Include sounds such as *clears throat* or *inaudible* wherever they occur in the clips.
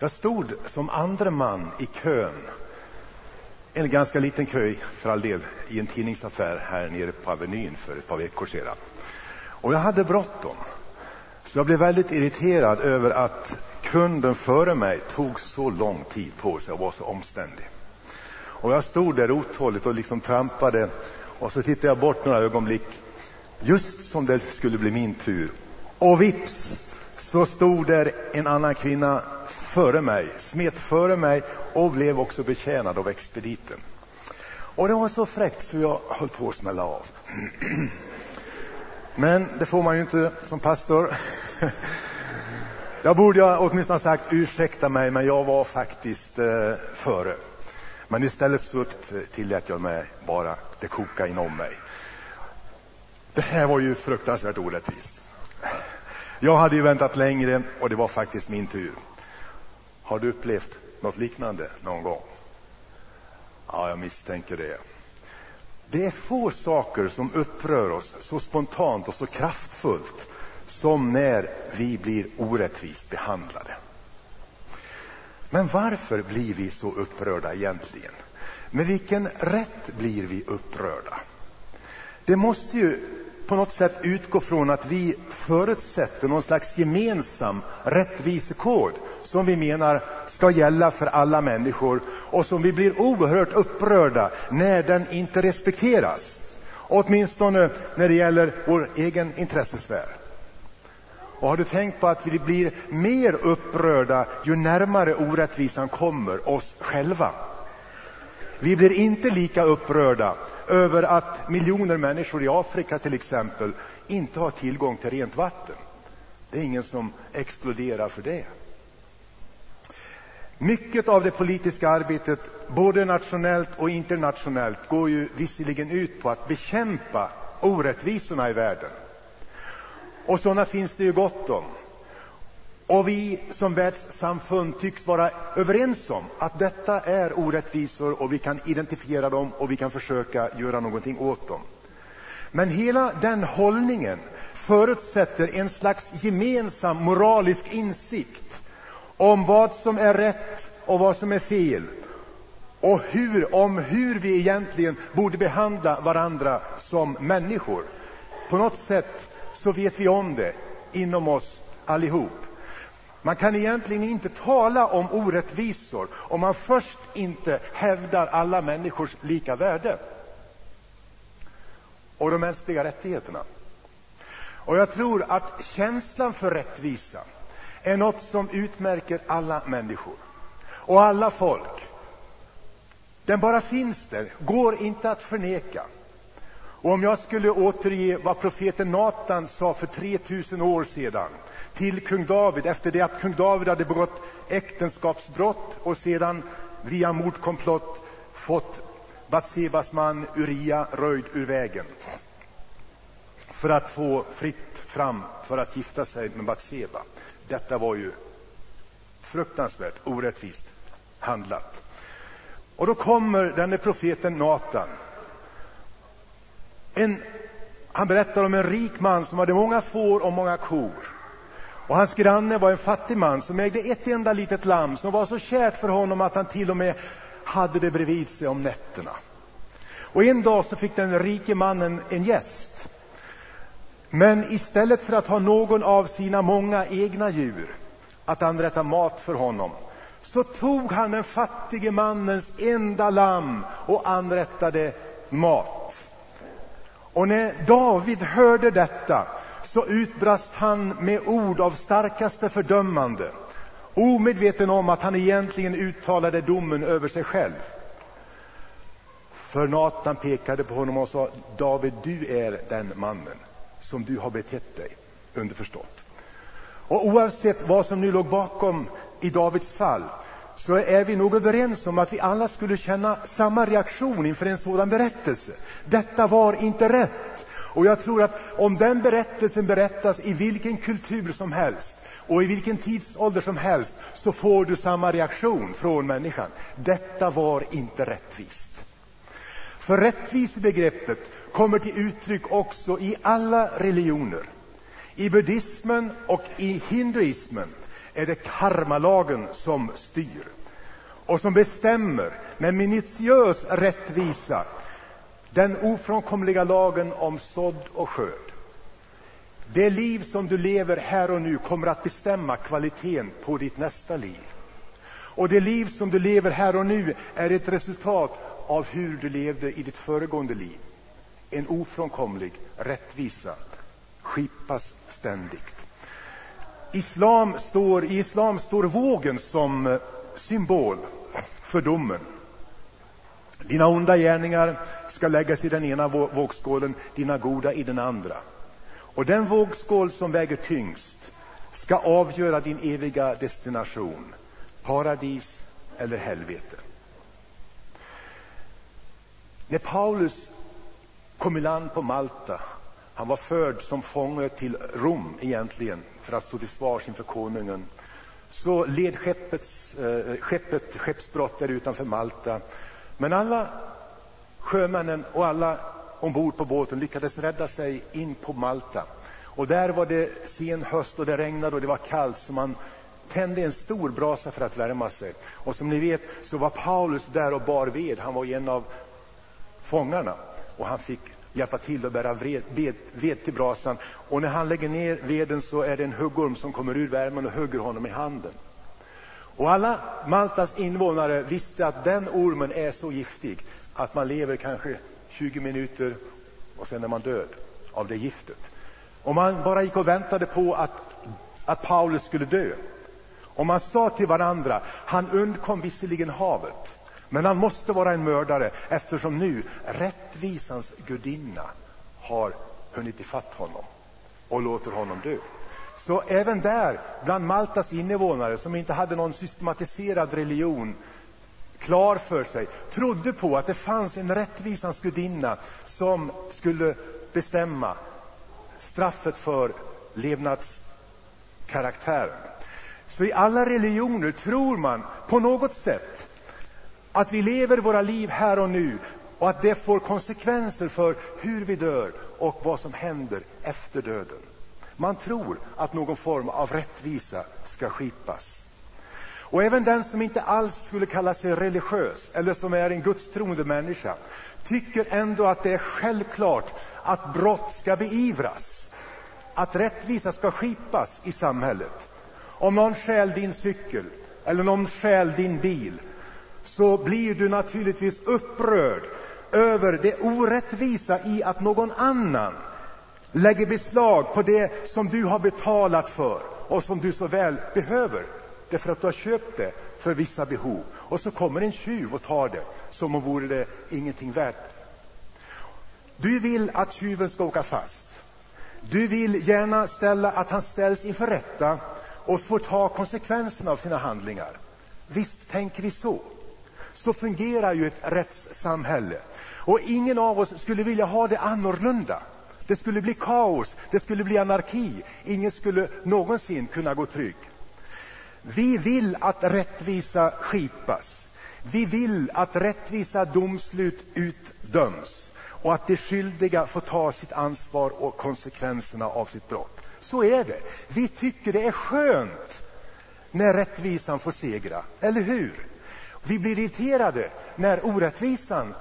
Jag stod som andra man i kön, en ganska liten kö för all del, i en tidningsaffär här nere på Avenyn för ett par veckor sedan. Och jag hade bråttom. Så jag blev väldigt irriterad över att kunden före mig tog så lång tid på sig och var så omständig. Och jag stod där otåligt och liksom trampade och så tittade jag bort några ögonblick just som det skulle bli min tur. Och vips så stod där en annan kvinna före mig, smet före mig och blev också betjänad av expediten. Och det var så fräckt så jag höll på att smälla av. *clears throat* Men det får man ju inte som pastor. *laughs* Jag borde åtminstone ha sagt ursäkta mig, men jag var faktiskt eh, före. Men istället så tillät jag mig bara det koka inom mig. Det här var ju fruktansvärt orättvist. Jag hade ju väntat längre och det var faktiskt min tur. Har du upplevt något liknande någon gång? Ja, jag misstänker det. Det är få saker som upprör oss så spontant och så kraftfullt som när vi blir orättvist behandlade. Men varför blir vi så upprörda egentligen? Med vilken rätt blir vi upprörda? Det måste ju på något sätt utgå från att vi förutsätter någon slags gemensam rättvisekod som vi menar ska gälla för alla människor och som vi blir oerhört upprörda när den inte respekteras. Åtminstone när det gäller vår egen intressesfär. Och har du tänkt på att vi blir mer upprörda ju närmare orättvisan kommer oss själva? Vi blir inte lika upprörda över att miljoner människor i Afrika till exempel inte har tillgång till rent vatten. Det är ingen som exploderar för det. Mycket av det politiska arbetet, både nationellt och internationellt, går ju visserligen ut på att bekämpa orättvisorna i världen. Och sådana finns det ju gott om. Och vi som världssamfund tycks vara överens om att detta är orättvisor och vi kan identifiera dem och vi kan försöka göra någonting åt dem. Men hela den hållningen förutsätter en slags gemensam moralisk insikt om vad som är rätt och vad som är fel och hur, om hur vi egentligen borde behandla varandra som människor. På något sätt så vet vi om det inom oss allihop. Man kan egentligen inte tala om orättvisor om man först inte hävdar alla människors lika värde och de mänskliga rättigheterna. Och jag tror att känslan för rättvisa är något som utmärker alla människor och alla folk. Den bara finns där, går inte att förneka. Och om jag skulle återge vad profeten Natan sa för 3000 år sedan till kung David efter det att kung David hade begått äktenskapsbrott och sedan via mordkomplott fått Batsebas man Uria röjd ur vägen för att få fritt fram för att gifta sig med Batseba. Detta var ju fruktansvärt orättvist handlat. Och då kommer denne profeten Natan. En, han berättar om en rik man som hade många får och många kor. Och hans granne var en fattig man som ägde ett enda litet lamm som var så kärt för honom att han till och med hade det bredvid sig om nätterna. Och en dag så fick den rike mannen en gäst. Men istället för att ha någon av sina många egna djur att anrätta mat för honom så tog han den fattige mannens enda lamm och anrättade mat. Och när David hörde detta så utbrast han med ord av starkaste fördömande, omedveten om att han egentligen uttalade domen över sig själv. För Natan pekade på honom och sa, David, du är den mannen som du har betett dig, underförstått. Och oavsett vad som nu låg bakom i Davids fall, så är vi nog överens om att vi alla skulle känna samma reaktion inför en sådan berättelse. Detta var inte rätt. Och jag tror att om den berättelsen berättas i vilken kultur som helst och i vilken tidsålder som helst så får du samma reaktion från människan. Detta var inte rättvist. För rättvisebegreppet kommer till uttryck också i alla religioner. I buddhismen och i hinduismen är det karmalagen som styr och som bestämmer med minutiös rättvisa den ofrånkomliga lagen om sådd och skörd. Det liv som du lever här och nu kommer att bestämma kvaliteten på ditt nästa liv. Och det liv som du lever här och nu är ett resultat av hur du levde i ditt föregående liv. En ofrånkomlig rättvisa skipas ständigt. Islam står, I islam står vågen som symbol för domen. Dina onda gärningar ska läggas i den ena vågskålen, dina goda i den andra. Och den vågskål som väger tyngst ska avgöra din eviga destination, paradis eller helvete. När Paulus kom i land på Malta, han var förd som fånge till Rom egentligen för att stå till svars inför konungen, så led skeppets, eh, skeppet skeppsbrott där utanför Malta. Men alla sjömännen och alla ombord på båten lyckades rädda sig in på Malta. Och där var det sen höst och det regnade och det var kallt så man tände en stor brasa för att värma sig. Och som ni vet så var Paulus där och bar ved. Han var en av fångarna och han fick hjälpa till att bära ved, ved, ved till brasan. Och när han lägger ner veden så är det en huggorm som kommer ur värmen och hugger honom i handen. Och alla Maltas invånare visste att den ormen är så giftig att man lever kanske 20 minuter och sen är man död av det giftet. Och man bara gick och väntade på att, att Paulus skulle dö. Och man sa till varandra, han undkom visserligen havet, men han måste vara en mördare eftersom nu rättvisans gudinna har hunnit ifatt honom och låter honom dö. Så även där, bland Maltas invånare som inte hade någon systematiserad religion klar för sig, trodde på att det fanns en rättvisans gudinna som skulle bestämma straffet för levnadskaraktären. Så i alla religioner tror man på något sätt att vi lever våra liv här och nu och att det får konsekvenser för hur vi dör och vad som händer efter döden. Man tror att någon form av rättvisa ska skipas. Och även den som inte alls skulle kalla sig religiös eller som är en gudstroende människa tycker ändå att det är självklart att brott ska beivras, att rättvisa ska skipas i samhället. Om någon stjäl din cykel eller någon stjäl din bil så blir du naturligtvis upprörd över det orättvisa i att någon annan lägger beslag på det som du har betalat för och som du så väl behöver därför att du har köpt det för vissa behov. Och så kommer en tjuv och tar det som om vore det ingenting värt. Du vill att tjuven ska åka fast. Du vill gärna ställa att han ställs inför rätta och får ta konsekvenserna av sina handlingar. Visst tänker vi så. Så fungerar ju ett rättssamhälle. Och ingen av oss skulle vilja ha det annorlunda. Det skulle bli kaos, det skulle bli anarki. Ingen skulle någonsin kunna gå trygg. Vi vill att rättvisa skipas. Vi vill att rättvisa domslut utdöms och att de skyldiga får ta sitt ansvar och konsekvenserna av sitt brott. Så är det. Vi tycker det är skönt när rättvisan får segra, eller hur? Vi blir irriterade när orättvisan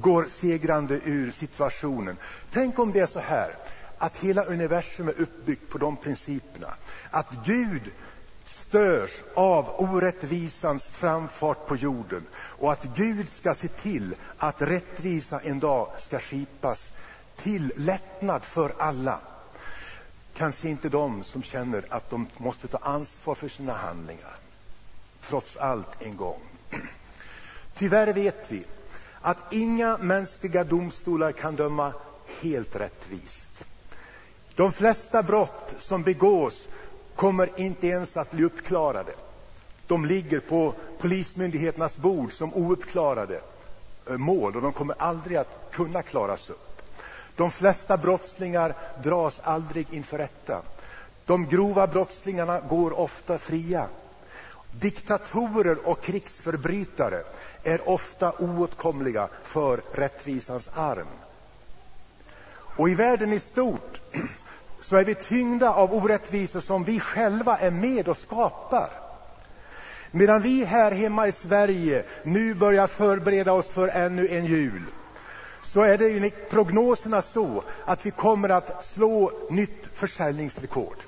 går segrande ur situationen. Tänk om det är så här att hela universum är uppbyggt på de principerna. Att Gud störs av orättvisans framfart på jorden och att Gud ska se till att rättvisa en dag ska skipas till lättnad för alla. Kanske inte de som känner att de måste ta ansvar för sina handlingar. Trots allt en gång. *clears throat* Tyvärr vet vi att inga mänskliga domstolar kan döma helt rättvist. De flesta brott som begås kommer inte ens att bli uppklarade. De ligger på polismyndigheternas bord som ouppklarade eh, mål och de kommer aldrig att kunna klaras upp. De flesta brottslingar dras aldrig inför rätta. De grova brottslingarna går ofta fria. Diktatorer och krigsförbrytare är ofta oåtkomliga för rättvisans arm. Och i världen i stort så är vi tyngda av orättvisor som vi själva är med och skapar. Medan vi här hemma i Sverige nu börjar förbereda oss för ännu en jul, så är det enligt prognoserna så att vi kommer att slå nytt försäljningsrekord.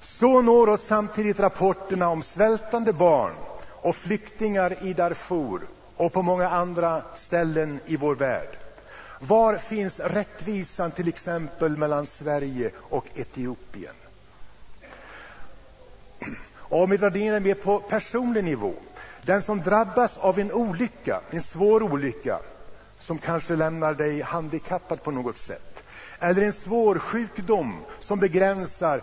Så når oss samtidigt rapporterna om svältande barn och flyktingar i Darfur och på många andra ställen i vår värld. Var finns rättvisan till exempel mellan Sverige och Etiopien? Och om vi drar ner det mer på personlig nivå. Den som drabbas av en olycka, en svår olycka, som kanske lämnar dig handikappad på något sätt, eller en svår sjukdom som begränsar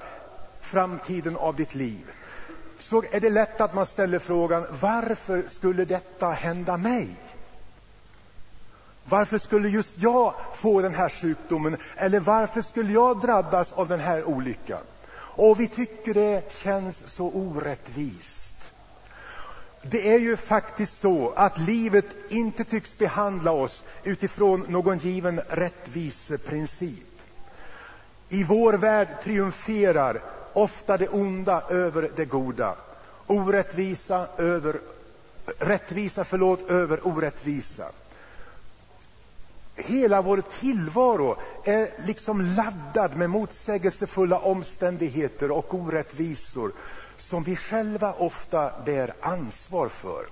framtiden av ditt liv, så är det lätt att man ställer frågan varför skulle detta hända mig? Varför skulle just jag få den här sjukdomen? Eller varför skulle jag drabbas av den här olyckan? Och vi tycker det känns så orättvist. Det är ju faktiskt så att livet inte tycks behandla oss utifrån någon given rättviseprincip. I vår värld triumferar ofta det onda över det goda. Orättvisa över, rättvisa förlåt, över orättvisa. Hela vår tillvaro är liksom laddad med motsägelsefulla omständigheter och orättvisor som vi själva ofta bär ansvar för.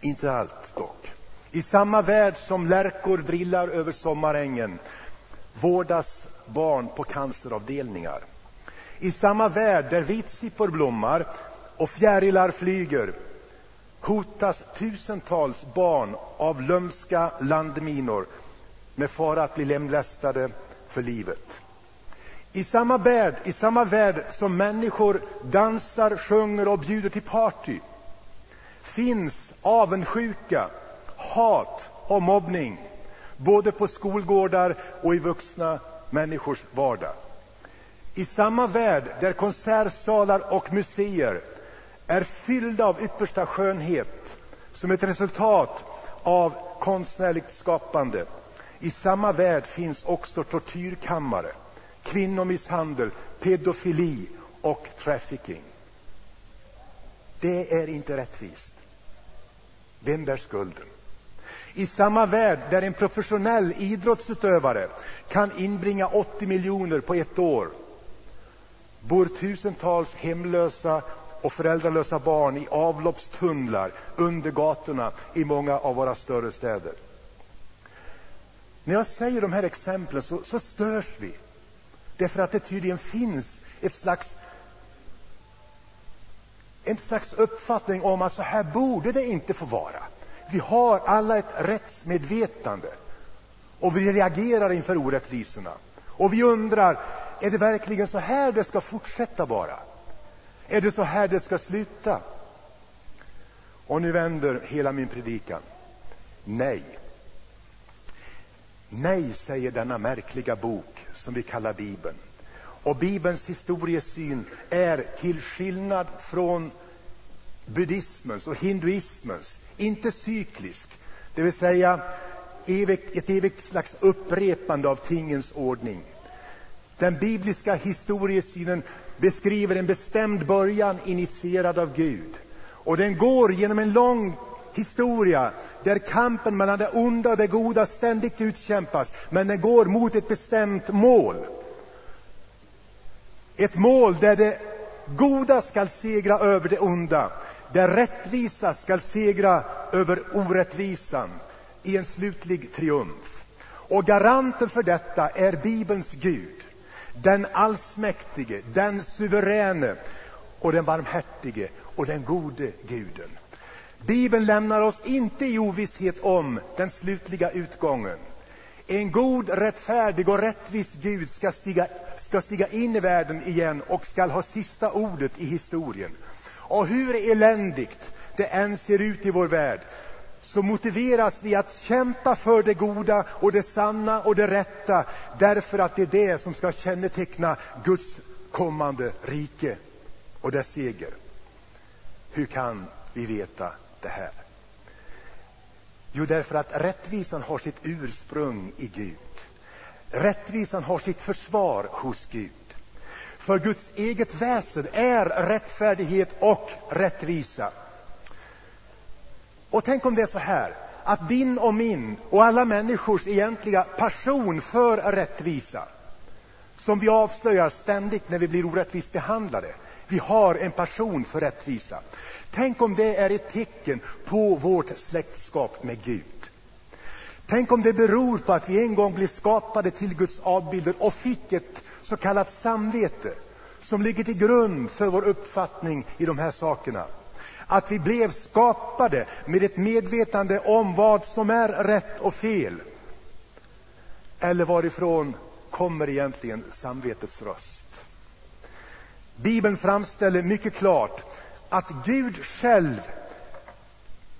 Inte allt dock. I samma värld som lärkor drillar över sommarängen vårdas barn på canceravdelningar. I samma värld där vitsippor blommar och fjärilar flyger hotas tusentals barn av lömska landminor med fara att bli lemlästade för livet. I samma värld, i samma värld som människor dansar, sjunger och bjuder till party finns avundsjuka, hat och mobbning både på skolgårdar och i vuxna människors vardag. I samma värld där konsertsalar och museer är fyllda av yppersta skönhet som ett resultat av konstnärligt skapande. I samma värld finns också tortyrkammare, kvinnomisshandel, pedofili och trafficking. Det är inte rättvist. Vem bär skulden? I samma värld där en professionell idrottsutövare kan inbringa 80 miljoner på ett år bor tusentals hemlösa och föräldralösa barn i avloppstunnlar under gatorna i många av våra större städer. När jag säger de här exemplen så, så störs vi. Därför att det tydligen finns ett slags, en slags uppfattning om att så här borde det inte få vara. Vi har alla ett rättsmedvetande och vi reagerar inför orättvisorna. Och vi undrar, är det verkligen så här det ska fortsätta bara? Är det så här det ska sluta? Och nu vänder hela min predikan. Nej. Nej, säger denna märkliga bok som vi kallar Bibeln. Och Bibelns historiesyn är till skillnad från buddhismens och hinduismens inte cyklisk, det vill säga ett evigt slags upprepande av tingens ordning. Den bibliska historiesynen beskriver en bestämd början initierad av Gud. Och den går genom en lång historia där kampen mellan det onda och det goda ständigt utkämpas, men den går mot ett bestämt mål. Ett mål där det goda skall segra över det onda, där rättvisa skall segra över orättvisan i en slutlig triumf. Och garanten för detta är Bibelns Gud den allsmäktige, den suveräne och den barmhärtige och den gode guden. Bibeln lämnar oss inte i ovisshet om den slutliga utgången. En god, rättfärdig och rättvis Gud ska stiga, ska stiga in i världen igen och ska ha sista ordet i historien. Och hur eländigt det än ser ut i vår värld så motiveras vi att kämpa för det goda och det sanna och det rätta därför att det är det som ska känneteckna Guds kommande rike och dess seger. Hur kan vi veta det här? Jo, därför att rättvisan har sitt ursprung i Gud. Rättvisan har sitt försvar hos Gud. För Guds eget väsen är rättfärdighet och rättvisa. Och tänk om det är så här att din och min och alla människors egentliga passion för rättvisa som vi avslöjar ständigt när vi blir orättvist behandlade. Vi har en passion för rättvisa. Tänk om det är ett tecken på vårt släktskap med Gud. Tänk om det beror på att vi en gång blev skapade till Guds avbilder och fick ett så kallat samvete som ligger till grund för vår uppfattning i de här sakerna. Att vi blev skapade med ett medvetande om vad som är rätt och fel. Eller varifrån kommer egentligen samvetets röst? Bibeln framställer mycket klart att Gud själv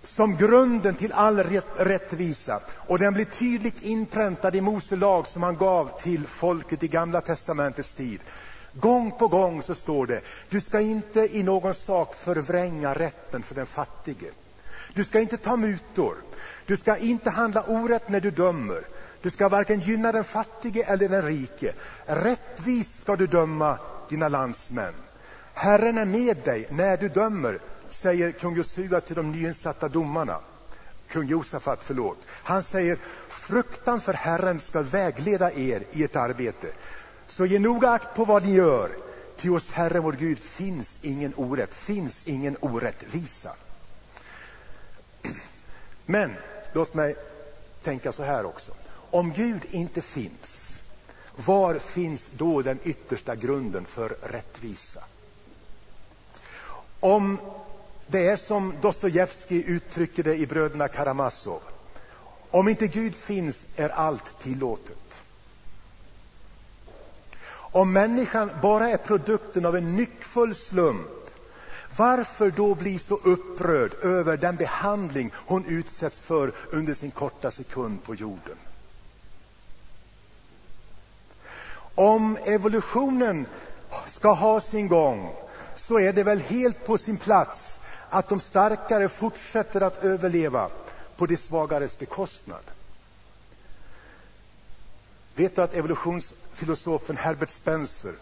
som grunden till all rättvisa och den blir tydligt inpräntad i Mose lag som han gav till folket i Gamla testamentets tid. Gång på gång så står det, du ska inte i någon sak förvränga rätten för den fattige. Du ska inte ta mutor. Du ska inte handla orätt när du dömer. Du ska varken gynna den fattige eller den rike. Rättvist ska du döma dina landsmän. Herren är med dig när du dömer, säger kung Josua till de nyinsatta domarna. Kung Josafat, förlåt. Han säger, fruktan för Herren ska vägleda er i ett arbete. Så ge noga akt på vad ni gör. Till hos Herren vår Gud finns ingen orätt, finns ingen orättvisa. *clears throat* Men låt mig tänka så här också. Om Gud inte finns, var finns då den yttersta grunden för rättvisa? Om det är som Dostojevskij uttrycker det i Bröderna Karamazov. Om inte Gud finns är allt tillåtet. Om människan bara är produkten av en nyckfull slump, varför då bli så upprörd över den behandling hon utsätts för under sin korta sekund på jorden? Om evolutionen ska ha sin gång så är det väl helt på sin plats att de starkare fortsätter att överleva på de svagares bekostnad. Vet du att evolutionsfilosofen Herbert Spencer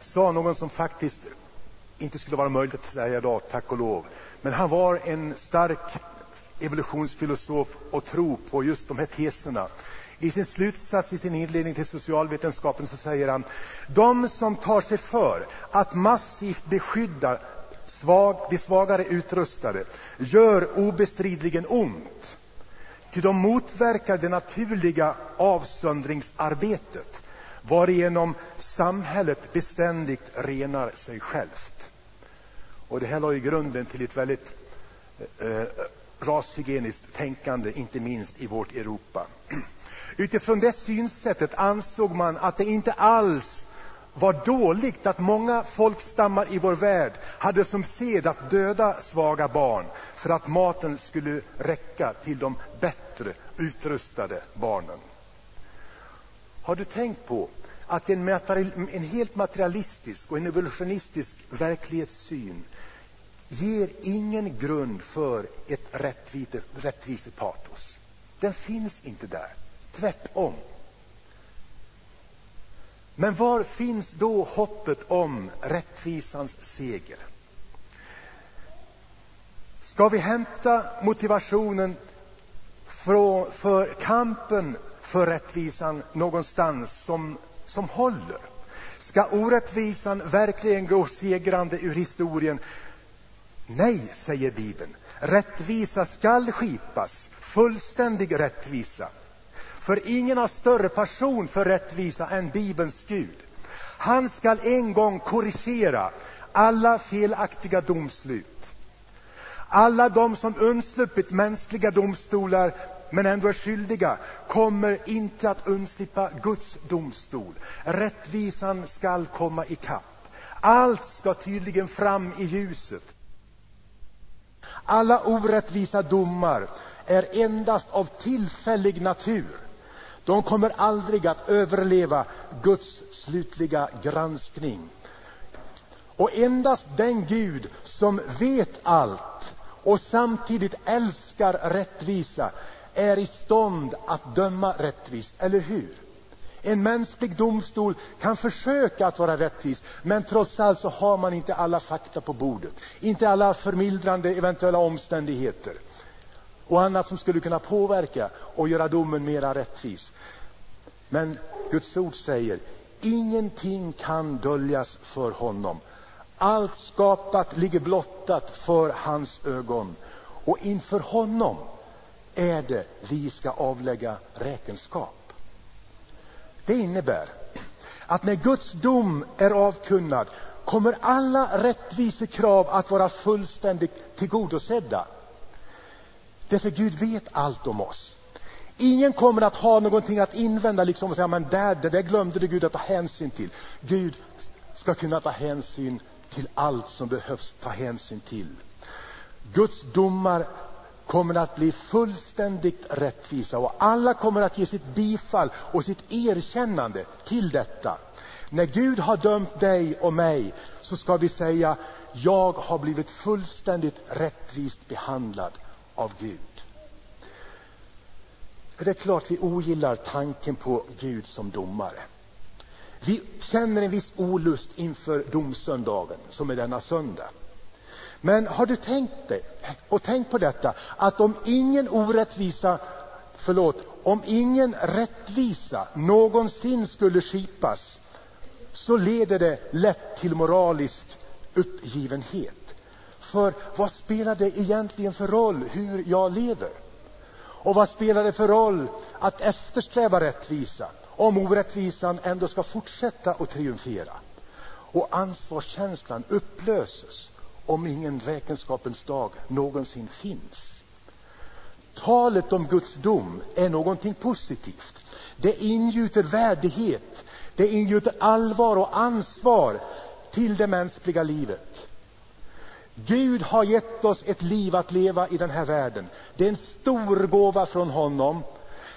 sa något som faktiskt inte skulle vara möjligt att säga idag, tack och lov. Men han var en stark evolutionsfilosof och tro på just de här teserna. I sin slutsats i sin inledning till socialvetenskapen så säger han de som tar sig för att massivt beskydda svag, de svagare utrustade gör obestridligen ont. Ty de motverkar det naturliga avsöndringsarbetet varigenom samhället beständigt renar sig självt. Och det här la ju grunden till ett väldigt eh, eh, rashygieniskt tänkande, inte minst i vårt Europa. *clears throat* Utifrån det synsättet ansåg man att det inte alls var dåligt att många folkstammar i vår värld hade som sed att döda svaga barn för att maten skulle räcka till de bättre utrustade barnen. Har du tänkt på att en, en helt materialistisk och en evolutionistisk verklighetssyn ger ingen grund för ett rättvisepatos. Den finns inte där. Tvärtom. Men var finns då hoppet om rättvisans seger? Ska vi hämta motivationen för kampen för rättvisan någonstans som, som håller? Ska orättvisan verkligen gå segrande ur historien? Nej, säger Bibeln. Rättvisa skall skipas, fullständig rättvisa. För ingen har större passion för rättvisa än Bibelns Gud. Han skall en gång korrigera alla felaktiga domslut. Alla de som undsluppit mänskliga domstolar men ändå är skyldiga kommer inte att undslippa Guds domstol. Rättvisan skall komma ikapp. Allt ska tydligen fram i ljuset. Alla orättvisa domar är endast av tillfällig natur. De kommer aldrig att överleva Guds slutliga granskning. Och endast den Gud som vet allt och samtidigt älskar rättvisa är i stånd att döma rättvist, eller hur? En mänsklig domstol kan försöka att vara rättvis, men trots allt så har man inte alla fakta på bordet, inte alla förmildrande eventuella omständigheter och annat som skulle kunna påverka och göra domen mera rättvis. Men Guds ord säger, ingenting kan döljas för honom. Allt skapat ligger blottat för hans ögon och inför honom är det vi ska avlägga räkenskap. Det innebär att när Guds dom är avkunnad kommer alla rättvisekrav att vara fullständigt tillgodosedda. Därför Gud vet allt om oss. Ingen kommer att ha någonting att invända liksom och säga, men där, det där glömde du Gud att ta hänsyn till. Gud ska kunna ta hänsyn till allt som behövs ta hänsyn till. Guds domar kommer att bli fullständigt rättvisa och alla kommer att ge sitt bifall och sitt erkännande till detta. När Gud har dömt dig och mig så ska vi säga jag har blivit fullständigt rättvist behandlad av Gud. Det är klart vi ogillar tanken på Gud som domare. Vi känner en viss olust inför domsöndagen som är denna söndag. Men har du tänkt dig, och tänk på detta, att om ingen orättvisa, förlåt, om ingen rättvisa någonsin skulle skipas så leder det lätt till moralisk uppgivenhet. För vad spelar det egentligen för roll hur jag lever? Och vad spelar det för roll att eftersträva rättvisa om orättvisan ändå ska fortsätta att triumfera? Och ansvarskänslan upplöses om ingen räkenskapens dag någonsin finns. Talet om Guds dom är någonting positivt. Det ingjuter värdighet, det ingjuter allvar och ansvar till det mänskliga livet. Gud har gett oss ett liv att leva i den här världen. Det är en stor gåva från honom.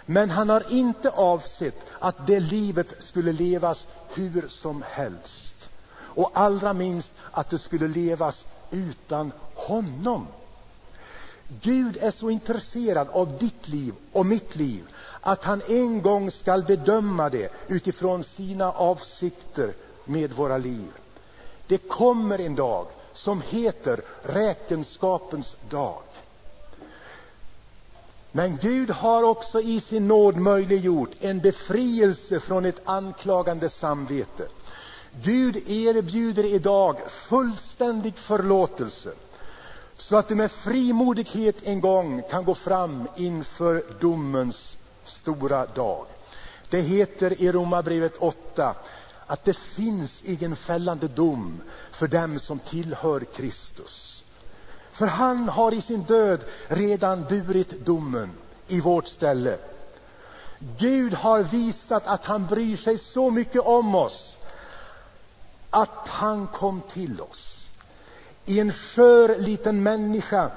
Men han har inte avsett att det livet skulle levas hur som helst. Och allra minst att det skulle levas utan honom. Gud är så intresserad av ditt liv och mitt liv att han en gång skall bedöma det utifrån sina avsikter med våra liv. Det kommer en dag som heter räkenskapens dag. Men Gud har också i sin nåd möjliggjort en befrielse från ett anklagande samvete. Gud erbjuder idag fullständig förlåtelse så att du med frimodighet en gång kan gå fram inför domens stora dag. Det heter i Romarbrevet 8 att det finns ingen fällande dom för dem som tillhör Kristus. För han har i sin död redan burit domen i vårt ställe. Gud har visat att han bryr sig så mycket om oss att han kom till oss i en skör liten människa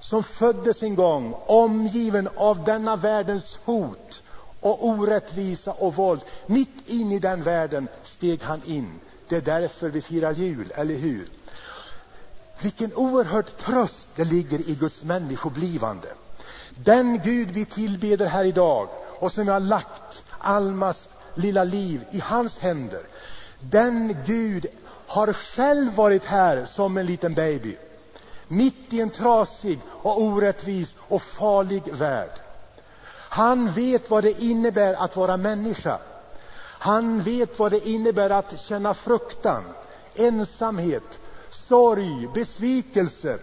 som föddes en gång omgiven av denna världens hot och orättvisa och våld. Mitt in i den världen steg han in. Det är därför vi firar jul, eller hur? Vilken oerhörd tröst det ligger i Guds människoblivande. Den Gud vi tillbeder här idag och som har lagt Almas lilla liv i hans händer. Den Gud har själv varit här som en liten baby. Mitt i en trasig och orättvis och farlig värld. Han vet vad det innebär att vara människa. Han vet vad det innebär att känna fruktan, ensamhet, sorg, besvikelse,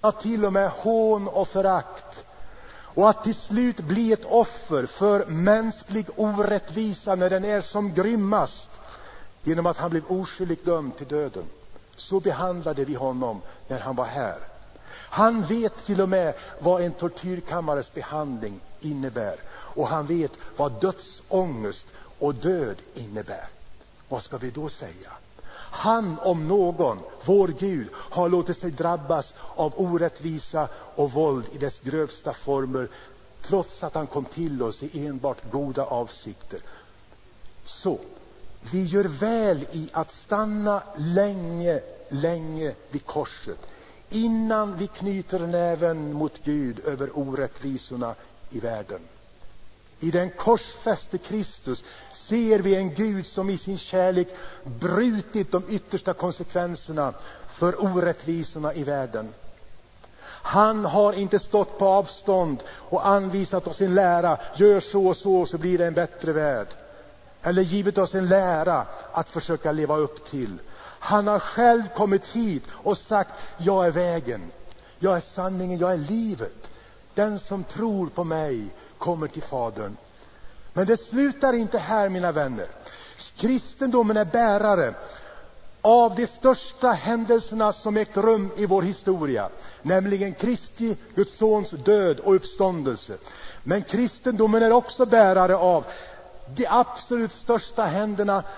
ja till och med hån och förakt. Och att till slut bli ett offer för mänsklig orättvisa när den är som grymmast genom att han blev oskyldigt dömd till döden. Så behandlade vi honom när han var här. Han vet till och med vad en tortyrkammares behandling innebär och han vet vad dödsångest och död innebär. Vad ska vi då säga? Han om någon, vår Gud, har låtit sig drabbas av orättvisa och våld i dess grövsta former trots att han kom till oss i enbart goda avsikter. Så vi gör väl i att stanna länge, länge vid korset innan vi knyter näven mot Gud över orättvisorna i världen. I den korsfäste Kristus ser vi en Gud som i sin kärlek brutit de yttersta konsekvenserna för orättvisorna i världen. Han har inte stått på avstånd och anvisat oss en lära. Gör så och så, så blir det en bättre värld. Eller givit oss en lära att försöka leva upp till. Han har själv kommit hit och sagt, jag är vägen, jag är sanningen, jag är livet. Den som tror på mig kommer till Fadern. Men det slutar inte här, mina vänner. Kristendomen är bärare av de största händelserna som ägt rum i vår historia, nämligen Kristi, Guds sons död och uppståndelse. Men kristendomen är också bärare av de absolut största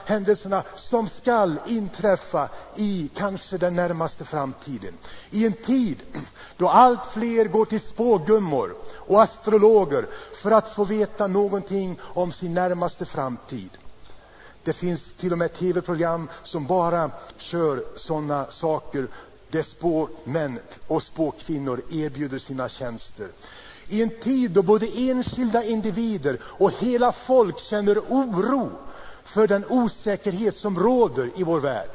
händelserna som skall inträffa i kanske den närmaste framtiden. I en tid då allt fler går till spågummor och astrologer för att få veta någonting om sin närmaste framtid. Det finns till och med tv-program som bara kör sådana saker där spåmän och spåkvinnor erbjuder sina tjänster. I en tid då både enskilda individer och hela folk känner oro för den osäkerhet som råder i vår värld.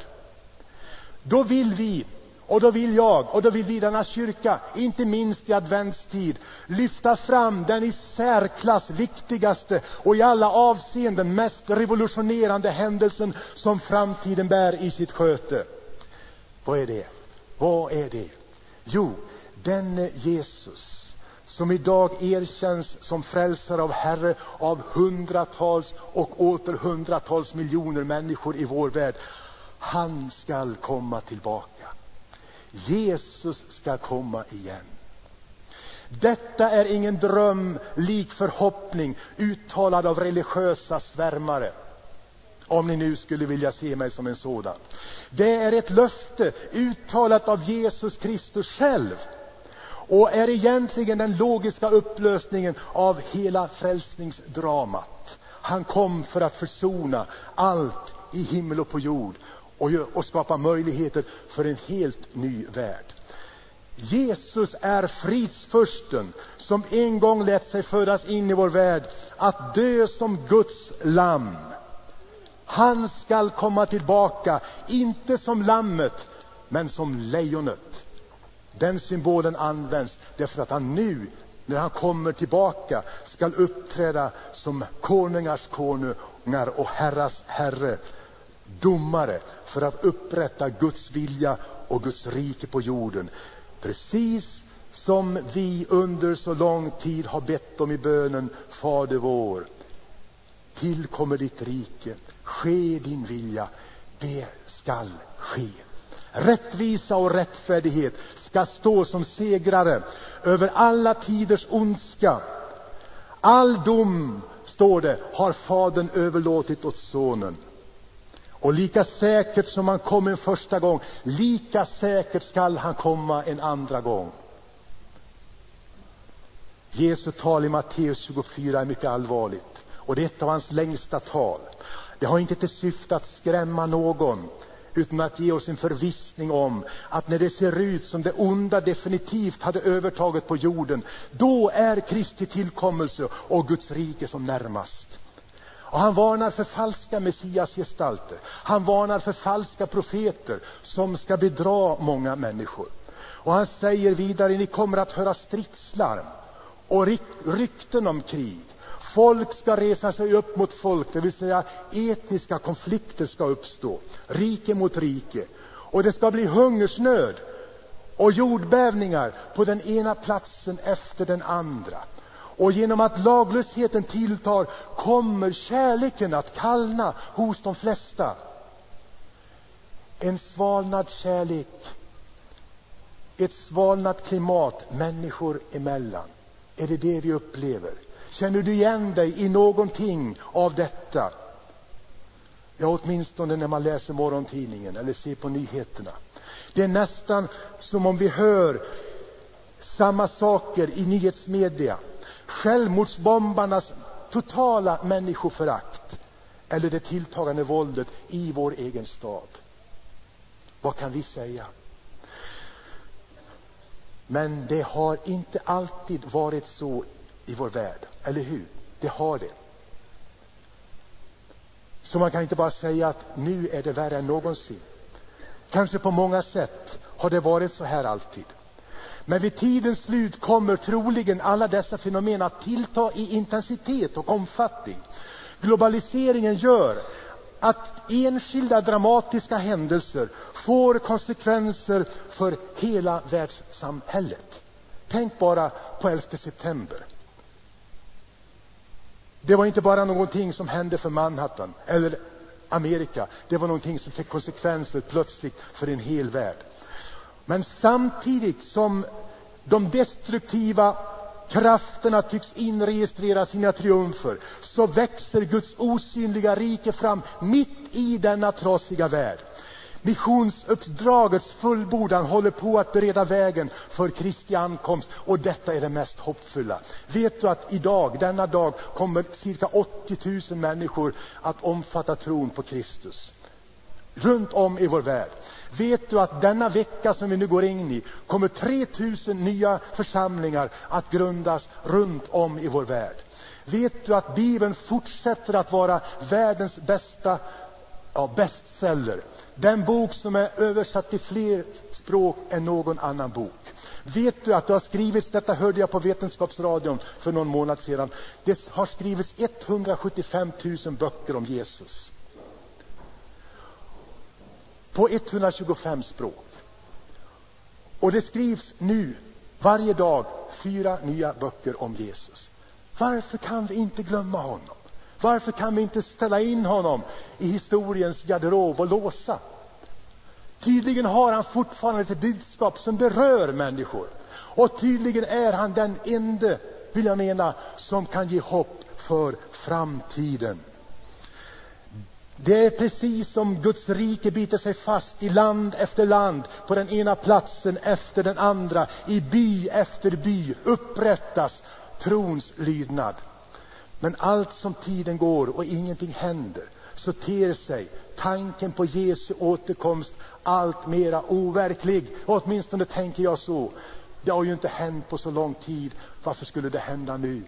Då vill vi, och då vill jag, och då vill vi denna kyrka, inte minst i adventstid, lyfta fram den i särklass viktigaste och i alla avseenden mest revolutionerande händelsen som framtiden bär i sitt sköte. Vad är det? Vad är det? Jo, denne Jesus som idag erkänns som frälsare av Herre av hundratals och åter hundratals miljoner människor i vår värld. Han skall komma tillbaka. Jesus skall komma igen. Detta är ingen dröm lik förhoppning uttalad av religiösa svärmare. Om ni nu skulle vilja se mig som en sådan. Det är ett löfte uttalat av Jesus Kristus själv och är egentligen den logiska upplösningen av hela frälsningsdramat. Han kom för att försona allt i himmel och på jord och, och skapa möjligheter för en helt ny värld. Jesus är fridsfursten som en gång lät sig föras in i vår värld att dö som Guds lamm. Han skall komma tillbaka, inte som lammet, men som lejonet. Den symbolen används därför att han nu, när han kommer tillbaka, skall uppträda som konungars konungar och herras herre, domare, för att upprätta Guds vilja och Guds rike på jorden. Precis som vi under så lång tid har bett om i bönen Fader vår. Tillkommer ditt rike, ske din vilja, det skall ske. Rättvisa och rättfärdighet ska stå som segrare över alla tiders ondska. All dom, står det, har Fadern överlåtit åt Sonen. Och lika säkert som han kom en första gång, lika säkert skall han komma en andra gång. Jesu tal i Matteus 24 är mycket allvarligt och det är ett av hans längsta tal. Det har inte till syfte att skrämma någon utan att ge oss en förvissning om att när det ser ut som det onda definitivt hade övertaget på jorden, då är Kristi tillkommelse och Guds rike som närmast. Och han varnar för falska messiasgestalter. Han varnar för falska profeter som ska bedra många människor. Och han säger vidare, ni kommer att höra stridslarm och rykten om krig. Folk ska resa sig upp mot folk, det vill säga etniska konflikter ska uppstå, rike mot rike. Och det ska bli hungersnöd och jordbävningar på den ena platsen efter den andra. Och genom att laglösheten tilltar kommer kärleken att kallna hos de flesta. En svalnad kärlek, ett svalnat klimat människor emellan. Är det det vi upplever? Känner du igen dig i någonting av detta? Ja, åtminstone när man läser morgontidningen eller ser på nyheterna. Det är nästan som om vi hör samma saker i nyhetsmedia. Självmordsbombarnas totala människoförakt eller det tilltagande våldet i vår egen stad. Vad kan vi säga? Men det har inte alltid varit så i vår värld, eller hur? Det har det. Så man kan inte bara säga att nu är det värre än någonsin. Kanske på många sätt har det varit så här alltid. Men vid tidens slut kommer troligen alla dessa fenomen att tillta i intensitet och omfattning. Globaliseringen gör att enskilda dramatiska händelser får konsekvenser för hela världssamhället. Tänk bara på 11 september. Det var inte bara någonting som hände för Manhattan eller Amerika. Det var någonting som fick konsekvenser plötsligt för en hel värld. Men samtidigt som de destruktiva krafterna tycks inregistrera sina triumfer så växer Guds osynliga rike fram mitt i denna trasiga värld. Missionsuppdragets fullbordan håller på att bereda vägen för Kristi ankomst och detta är det mest hoppfulla. Vet du att idag, denna dag, kommer cirka 80 000 människor att omfatta tron på Kristus. Runt om i vår värld. Vet du att denna vecka som vi nu går in i kommer 3 000 nya församlingar att grundas runt om i vår värld? Vet du att Bibeln fortsätter att vara världens bästa ja, bestseller? Den bok som är översatt till fler språk än någon annan bok. Vet du att det har skrivits, detta hörde jag på Vetenskapsradion för någon månad sedan, det har skrivits 175 000 böcker om Jesus på 125 språk. Och det skrivs nu varje dag fyra nya böcker om Jesus. Varför kan vi inte glömma honom? Varför kan vi inte ställa in honom i historiens garderob och låsa? Tydligen har han fortfarande ett budskap som berör människor. Och tydligen är han den enda, vill jag mena, som kan ge hopp för framtiden. Det är precis som Guds rike biter sig fast i land efter land, på den ena platsen efter den andra, i by efter by upprättas trons lydnad. Men allt som tiden går och ingenting händer, så ter sig tanken på Jesu återkomst allt mera overklig. Åtminstone tänker jag så. Det har ju inte hänt på så lång tid. Varför skulle det hända nu?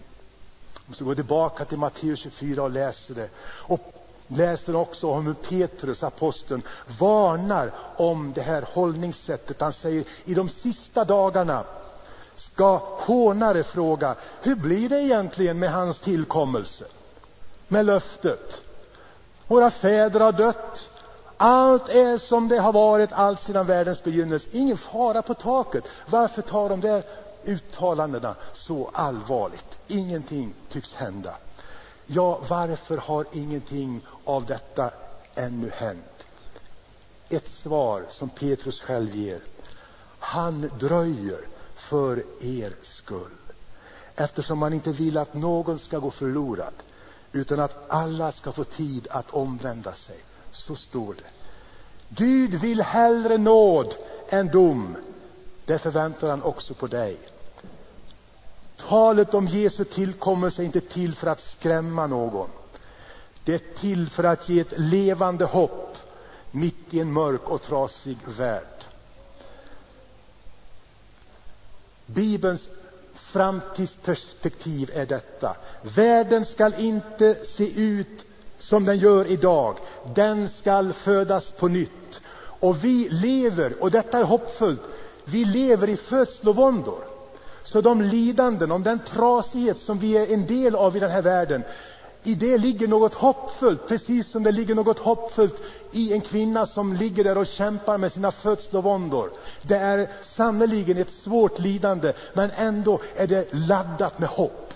Jag ska gå tillbaka till Matteus 24 och läser det. Och läser också om hur Petrus, aposteln, varnar om det här hållningssättet. Han säger i de sista dagarna ska hånare fråga hur blir det egentligen med hans tillkommelse? Med löftet. Våra fäder har dött. Allt är som det har varit allt sedan världens begynnelse. Ingen fara på taket. Varför tar de där uttalandena så allvarligt? Ingenting tycks hända. Ja, varför har ingenting av detta ännu hänt? Ett svar som Petrus själv ger. Han dröjer för er skull. Eftersom han inte vill att någon ska gå förlorad utan att alla ska få tid att omvända sig. Så står det. Gud vill hellre nåd än dom. Det förväntar han också på dig. Talet om Jesu tillkommelse är inte till för att skrämma någon. Det är till för att ge ett levande hopp mitt i en mörk och trasig värld. Bibelns framtidsperspektiv är detta. Världen skall inte se ut som den gör idag. Den skall födas på nytt. Och vi lever, och detta är hoppfullt, vi lever i födslovåndor. Så de lidanden, om den trasighet som vi är en del av i den här världen, i det ligger något hoppfullt, precis som det ligger något hoppfullt i en kvinna som ligger där och kämpar med sina födslovåndor. Det är sannerligen ett svårt lidande, men ändå är det laddat med hopp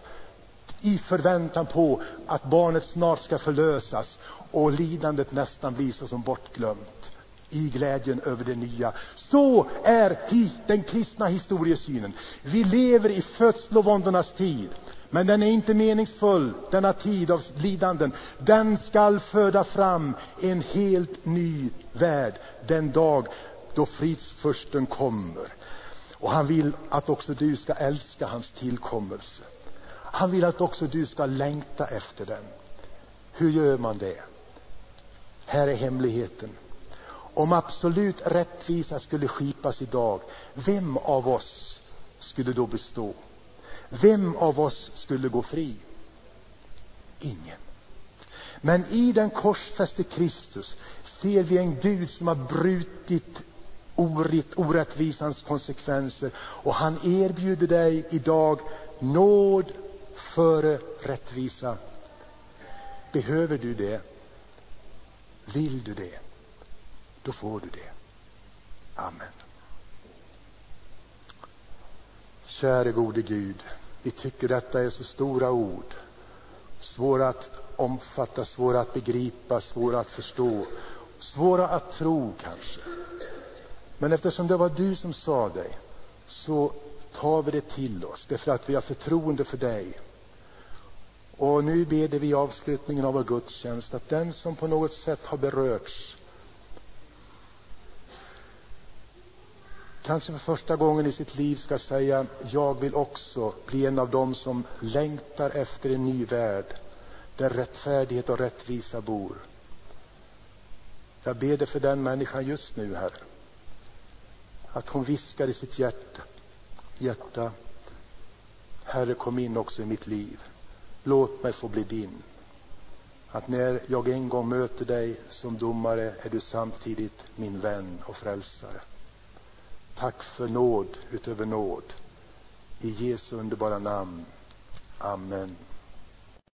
i förväntan på att barnet snart ska förlösas och lidandet nästan blir så som bortglömt i glädjen över det nya. Så är den kristna historiesynen. Vi lever i födslovåndornas tid. Men den är inte meningsfull, denna tid av lidanden. Den skall föda fram en helt ny värld den dag då fridsfursten kommer. Och han vill att också du ska älska hans tillkommelse. Han vill att också du ska längta efter den. Hur gör man det? Här är hemligheten. Om absolut rättvisa skulle skipas idag, vem av oss skulle då bestå. Vem av oss skulle gå fri? Ingen. Men i den korsfäste Kristus ser vi en Gud som har brutit orätt, orättvisans konsekvenser och han erbjuder dig idag nåd före rättvisa. Behöver du det? Vill du det? Då får du det. Amen. Käre gode Gud, vi tycker detta är så stora ord. Svåra att omfatta, svåra att begripa, svåra att förstå, svåra att tro kanske. Men eftersom det var du som sa det så tar vi det till oss därför att vi har förtroende för dig. Och nu ber vi i avslutningen av vår gudstjänst att den som på något sätt har berörts kanske för första gången i sitt liv ska säga jag vill också bli en av dem som längtar efter en ny värld där rättfärdighet och rättvisa bor. Jag ber dig för den människan just nu, Herre. Att hon viskar i sitt hjärta, hjärta Herre, kom in också i mitt liv. Låt mig få bli din. Att när jag en gång möter dig som domare är du samtidigt min vän och frälsare. Tack för nåd utöver nåd. I Jesu underbara namn. Amen.